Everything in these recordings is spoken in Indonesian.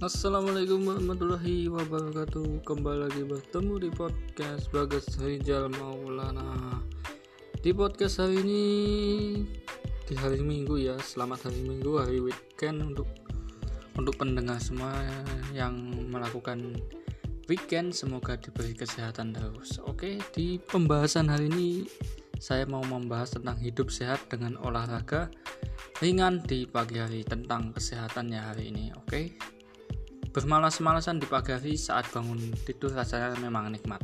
Assalamualaikum warahmatullahi wabarakatuh. Kembali lagi bertemu di podcast Bagas Rijal Maulana. Di podcast hari ini Di hari minggu ya Selamat hari minggu, hari weekend Untuk untuk pendengar semua yang melakukan weekend Semoga diberi kesehatan terus. Oke, di pembahasan hari ini Saya mau membahas tentang hidup sehat dengan olahraga ringan di pagi hari tentang kesehatannya hari ini. Oke Bermalas-malasan di pagi hari saat bangun tidur rasanya memang nikmat.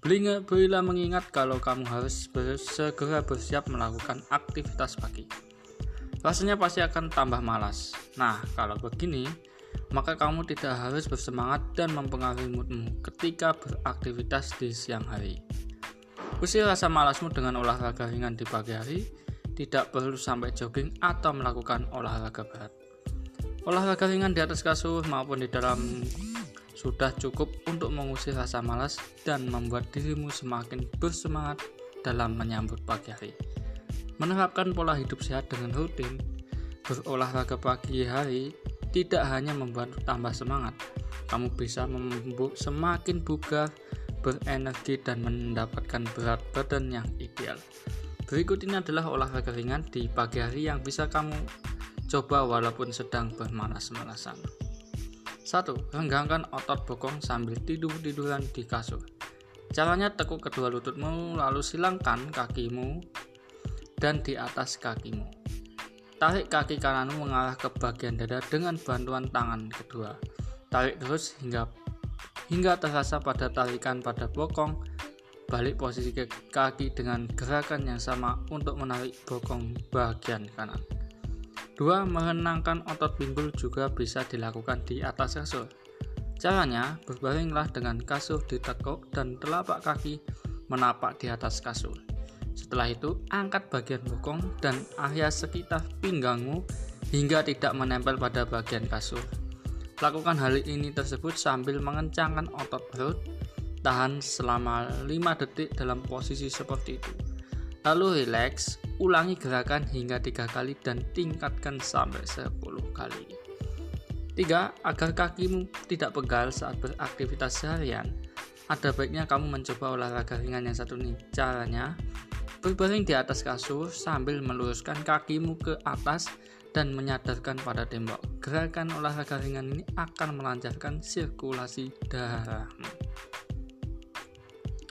Berilah mengingat kalau kamu harus segera bersiap melakukan aktivitas pagi. Rasanya pasti akan tambah malas. Nah, kalau begini, maka kamu tidak harus bersemangat dan mempengaruhi moodmu ketika beraktivitas di siang hari. Usir rasa malasmu dengan olahraga ringan di pagi hari, tidak perlu sampai jogging atau melakukan olahraga berat. Olahraga ringan di atas kasur maupun di dalam sudah cukup untuk mengusir rasa malas dan membuat dirimu semakin bersemangat dalam menyambut pagi hari. Menerapkan pola hidup sehat dengan rutin, berolahraga pagi hari tidak hanya membuat tambah semangat, kamu bisa membuat semakin bugar, berenergi dan mendapatkan berat badan yang ideal. Berikut ini adalah olahraga ringan di pagi hari yang bisa kamu Coba walaupun sedang bermalas-malasan. 1. Renggangkan otot bokong sambil tidur-tiduran di kasur. Caranya tekuk kedua lututmu lalu silangkan kakimu dan di atas kakimu. Tarik kaki kananmu mengarah ke bagian dada dengan bantuan tangan kedua. Tarik terus hingga hingga terasa pada tarikan pada bokong. Balik posisi kaki dengan gerakan yang sama untuk menarik bokong bagian kanan. 2. Mengenangkan otot pinggul juga bisa dilakukan di atas kasur. Caranya, berbaringlah dengan kasur ditekuk dan telapak kaki menapak di atas kasur. Setelah itu, angkat bagian bokong dan area sekitar pinggangmu hingga tidak menempel pada bagian kasur. Lakukan hal ini tersebut sambil mengencangkan otot perut. Tahan selama 5 detik dalam posisi seperti itu. Lalu rileks, ulangi gerakan hingga tiga kali dan tingkatkan sampai 10 kali. 3. Agar kakimu tidak pegal saat beraktivitas seharian, ada baiknya kamu mencoba olahraga ringan yang satu nih. Caranya, berbaring di atas kasur sambil meluruskan kakimu ke atas dan menyadarkan pada tembok. Gerakan olahraga ringan ini akan melancarkan sirkulasi darahmu.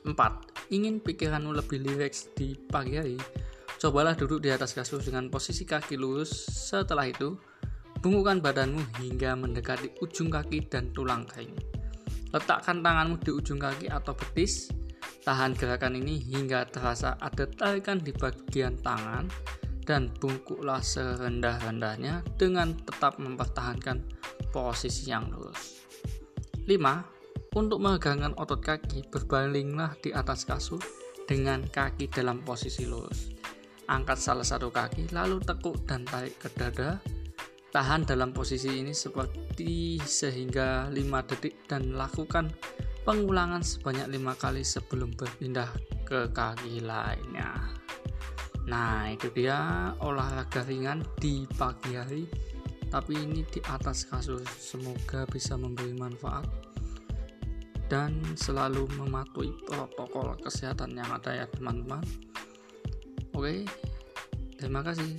4. Ingin pikiranmu lebih rileks di pagi hari? Cobalah duduk di atas kasur dengan posisi kaki lurus. Setelah itu, bungkukan badanmu hingga mendekati ujung kaki dan tulang kering. Letakkan tanganmu di ujung kaki atau betis. Tahan gerakan ini hingga terasa ada tarikan di bagian tangan dan bungkuklah serendah-rendahnya dengan tetap mempertahankan posisi yang lurus. 5. Untuk meregangkan otot kaki, berbalinglah di atas kasur dengan kaki dalam posisi lurus. Angkat salah satu kaki, lalu tekuk dan tarik ke dada. Tahan dalam posisi ini seperti sehingga 5 detik dan lakukan pengulangan sebanyak lima kali sebelum berpindah ke kaki lainnya. Nah, itu dia olahraga ringan di pagi hari, tapi ini di atas kasur. Semoga bisa memberi manfaat dan selalu mematuhi protokol kesehatan yang ada ya, teman-teman. Oke, terima kasih.